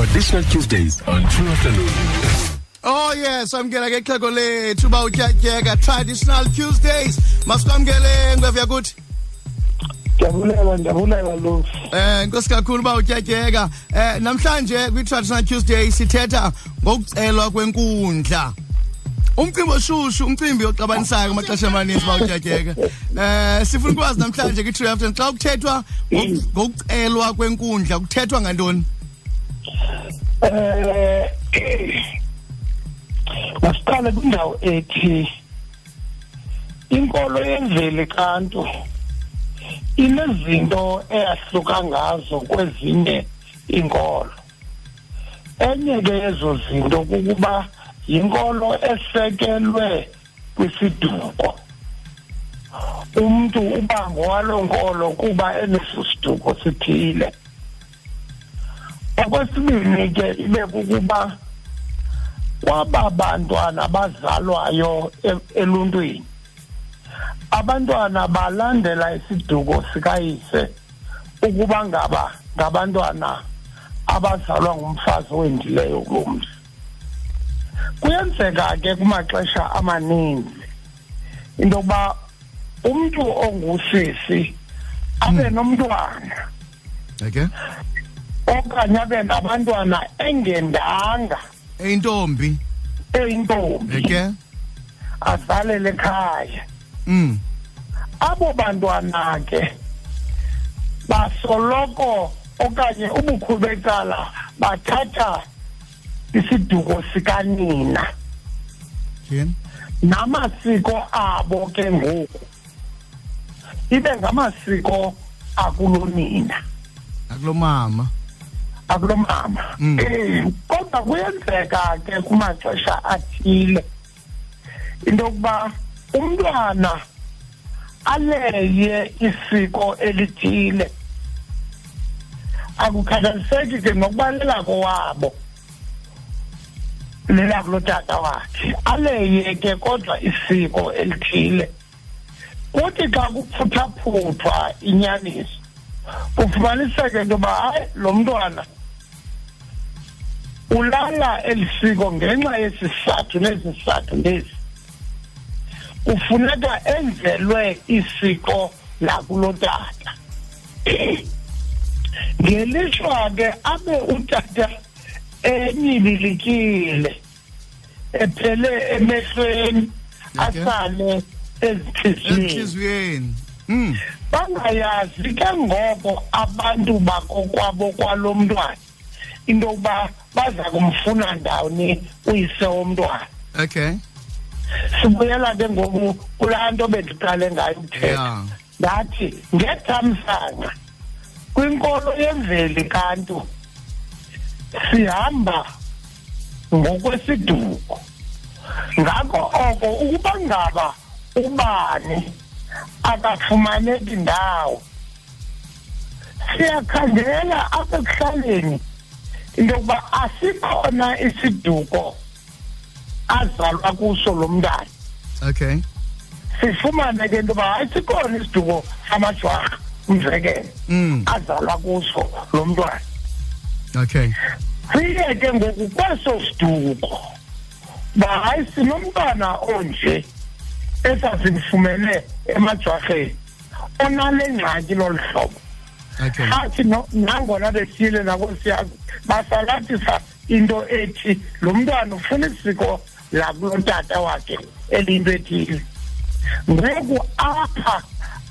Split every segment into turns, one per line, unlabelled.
Traditional Tuesdays on True Afternoon.
Oh yes, amkela ke ixhego lethu ba utyatyeka traditional Tuesdays. Masikwamkele ngwevya kuthi.
ndiyabulela ndiyabulela lusi
Eh inkosi kakhulu ba utyatyeka. Eh namhlanje kwi traditional Tuesday sithetha ngokucelwa kwenkundla. Umcimbi oshushu, umcimbi oxabanisayo kumaxesha amaninzi ba utyatyeka. Eh sifuna ukwazi namhlanje kwi True Afternoon xa kuthethwa ngoku- ngokucelwa kwenkundla kuthethwa ngantoni?
Eh masiqale kwindawo ethi inkolo yemveli kantu inezinto eyahluka ngazo kwezinye inkolo. Enye ke yezo zinto kukuba yinkolo esekelwe kwisiduko umntu uba ngowaloo nkolo kuba eneso siduko sithile. Okwesibini ke ibe kukuba kwaba bantwana bazalwayo e- eluntwini. Abantwana balandela isiduko sikayise ukuba ngaba ngabantwana abazalwa ngumfazi owendileyo kulo mzi. Kuyenzeka ke kumaxesha amaninzi into yokuba umntu ongusisi abe nomntwana.
Okay.
Okanye abe nabantwana engendanga
Eyintombi.
eyintombi
Okay.
azalele ekhaya
Mm.
abo bantwana ke basoloko okanye ubukhulu becala bathatha isiduko sikanina namasiko abo ke ngoku ibe ngamasiko akulonina
Akulomama.
Akulomama.
Mm.
eh kodwa kuyenzeka ke kumaxesha athile into yokuba umntwana aleye isiko elithile. Akukhathaliseki ke nokubalela kowabo lelakulotata wakhe. Aleye ke kodwa isiko elithile. Kuthi xa kuphuthaphutha inyaniso kufumaniseke into yoba hayi lo mntwana ulala eli siko ngenxa yesisathu nesisathu lesi kufuneka enzelwe isiko lakulotata ngelishwa ke abe utata enyibilikile ephele emehlweni asale ezintliziyweni
Enhliziyweni. Mm.
bangayazi ke ngoko abantu bakokwabo kwalo mntwana into yokuba baza kumfuna ndawoni uyise womntwana
Okay.
sibuyela ke ngoku kulaa nto bendiqale ngayo ukuthetha
Yeah.
ndathi ngethamsanqa kwinkolo yemveli kantu sihamba ngokwesiduko ngako oko ukuba ngaba ubani akafumaneki ndawo siyakhangela apha ekuhlaleni into yokuba asikhona isiduko azalwa kuso lo mntana
Okay.
sifumane ke into yoba hayi sikhona isiduko samajwarha umzekelo
Mm.
azalwa kuso lo mntwana
Okay.
siye ke ngoku kweso siduko ba hayi sinomntwana onje esasimfumene emajwarheni onale ngxaki lolu hlobo. Athi no- nangona bethile nakosiyazi basalathisa into ethi lo mntwana ufuna isiko lakulotata wakhe eliyinto ethile ngoku apha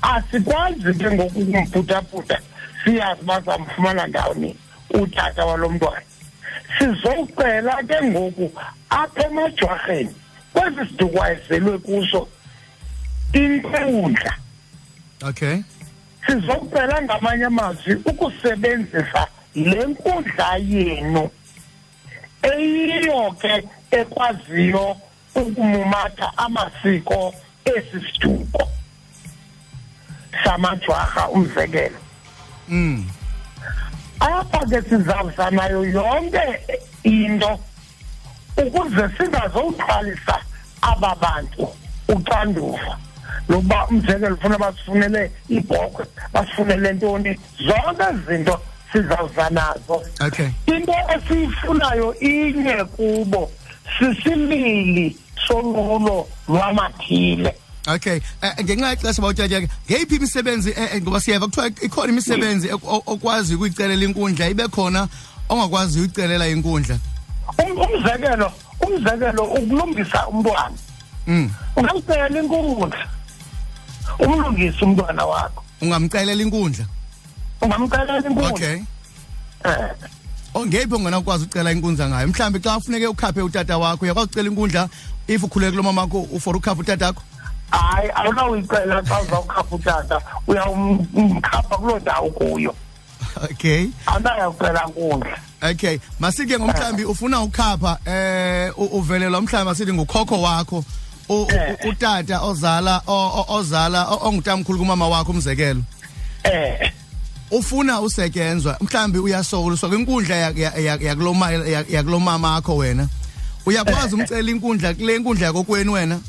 asikwazi ke ngoku kumphuthaphutha siyazi bazamfumana ndawoni utata walo mntwana. Sizocela ke ngoku apha emajwarheni kwesi siduko ayezelwe kuso inkundla
Okay.
Sizocela ngamanye amazwi ukusebenzisa le nkundla yenu eyiyo ke ekwaziyo ukumumatha amasiko esi siduko samajwarha umzekelo
Mm.
apha ke sizawuzanayo yonke into ukuze singazowuthwalisa aba bantu uxanduva lokuba umzekelo ufuna basifunele ibhokhwe basifunele ntoni? Zonke ezi zinto sizawuza nazo.
Okay.
Into esiyifunayo inye kubo sisimili sonqulo lwamathile.
Okay. Eh, ngenxa yexesha bawutyatyeke ngeyiphi imisebenzi eh, eh, ngoba siyeva kuthiwa ikhona imisebenzi okwazi ukuyicelela inkundla ibe khona ongakwazi uyicelela inkundla?
Um- umzekelo umzekelo ukulungisa umntwana.
Mm.
Ungamcela inkundla. Umlungise umntwana wakho.
Ungamcelela inkundla?
Ungamcelela inkundla.
Okay.
Eh,
ongephi ongena ukwazi ucela inkundla ngayo? Mhlawumbe xa ufuneke ukhaphe utata wakho uyakwazi ucela inkundla if ukhuleke kulo mama wakho for ukhapha utata wakho
hayi awunawuyicela xa uzawukhapha utata. Uyawumkhapha kuloo ndawo kuyo.
Okay.
Awunayawucela nkundla
okay. Masike ngomhlambi ufuna ukhapha eh u- uvelelwa mhlawumbi masithi ngukhokho wakho. u- u-
Eh.
Utata ozala ozala ongutamkhulu kumama wakho umzekelo?
Eh.
Ufuna usetyenzwa mhlambi uyasokoliswa kwinkundla ya- ya- ya- yakuloma ya- yakulomama akho wena. Uyakwazi umcela inkundla kule nkundla yakokwenu wena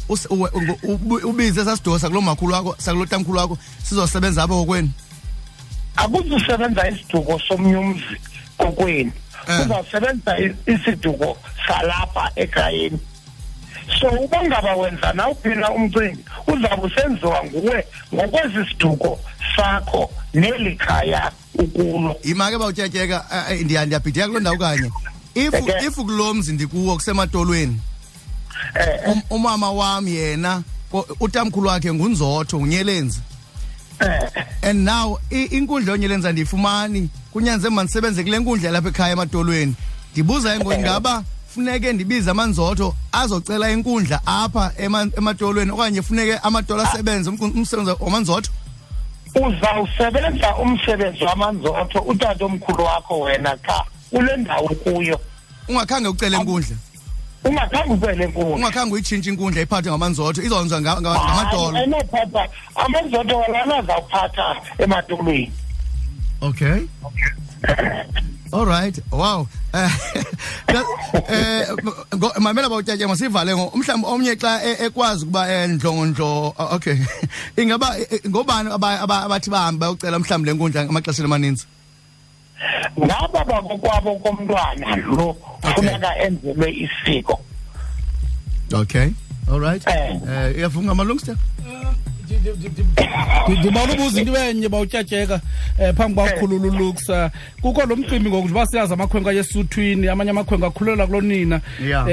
ubize sasidosa kulo makhulu wakho sakulo tamkhulu wakho sizosebenza apha kokwenu?
Akuzusebenza isiduko somnye umzi kokwenu.
Eh.
uzawusebenzisa i- isiduko salapha ekhayeni. So uba ngaba wenza nawuphina umcimbi? Uzawube usenziwa nguwe ngokwesi siduko sakho neli khaya ukulo.
Imake bawutyatyeka ndiya ndiyabhideka kuloo ndawo kanye if if kulo mzi ndikuwo kusematolweni
eh
um- umama wam yena utamkhulu wakhe ngunzotho unyelenzi
eh
and now inkundla yonyelenza ndiyifumani kunyanze mandisebenze kule nkundla lapha ekhaya ematolweni. Ndibuza ke ngoku ngaba funeke ndibize amanzotho azocela inkundla apha ema- ematolweni okanye funeke amatolo asebenze. Umsebenzi wamanzotho?
Uzawusebenza umsebenzi wamanzotho utata omkhulu wakho wena cha kule ndawo kuyo
ungakhange ucele inkundla?
Ungakhange ucele enkundla
ungakhange uyitshintshe inkundla iphathwe ngamanzotho izonzwa nga- nga- ngamatolo.
Enophatha. Amazotho walana azawuphatha ematolweni.
Okay. All right. Wow. Eh eh ngo- mamela bawutyatyeka masivale ngo mhlawumbe omnye xa e- ekwazi ukuba endlongondlo okay. Ingaba eh, ngobani aba- aba- abathi bahambe bayocela mhlawumbe lenkundla amaxesha amaninzi.
ngaba bakokwabo komntwana lo funeka enzelwe isiko
Okay. All right.
Eh.
Eh iyavunga malungster.
ndibawula ubuza into enye bawutyatyeka um phambi kwakhulula uluxa kukho lo mcimbi ngoku njengoba siyazi amakhwenkwe ayesuthwini amanye amakhwenkwe akhulela kulo nina
Yeah.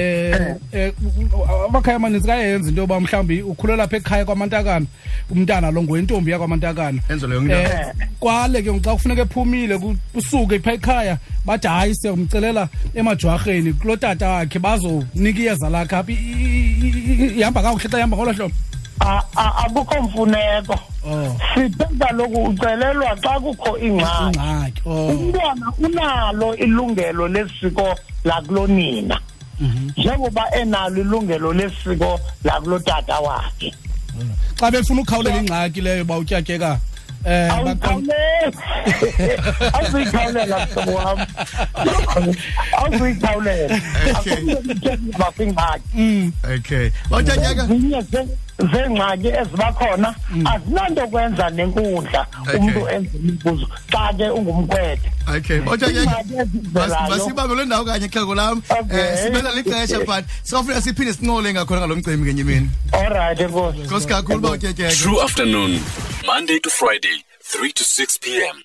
um amakhaya amaninzi kayenza into yoba mhlawumbi ukhulela apha ekhaya kwamantakana umntana lo ngoyintombi yakwamantakana
Enzelwe yonke into.
Eh, kwale ke xa kufuneka ephumile ku- kusuke phaa ekhaya bathi hayi siyomcelela emajwarheni kulo tata wakhe bazonika iyeza lakhe apha I- i- i- i- ihamba kakuhle xa ihamba ngolo hlobo
A- a- akukho mfuneko.
Oh.
sithe kaloku ucelelwa xa kukho ingxaki.
Oh.
Umntwana unalo ilungelo lesiko lakulonina njengoba enalo ilungelo lesiko lakulo tata wakhe.
Xa befuna ukhawulela ingxaki leyo bawutyatyeka.
Awuzikhawulela mhlobo wam awuzikhawulela akumthethisa kwingxaki
Mm,
Okay. Bawutyatyeka.
ezinye ze- zeengxaki eziba khona azinanto kwenza nenkundla
Okay.
umntu enza imibuzo xa ke ungumkhwethe
Okay. Bawutyatyeka.
Iingxaki ezivelayo
Masibambe lo ndawo kanye xhego lam.
Okay.
Eh sibela lixesha but sifuna siphinde sinqole ngakhona ngalo mcimbi ngenye imini.
allright enkosi
Nkosi kakhulu bawutyatyeka.
True afternoon, Monday to Friday, 3 to 6 p.m.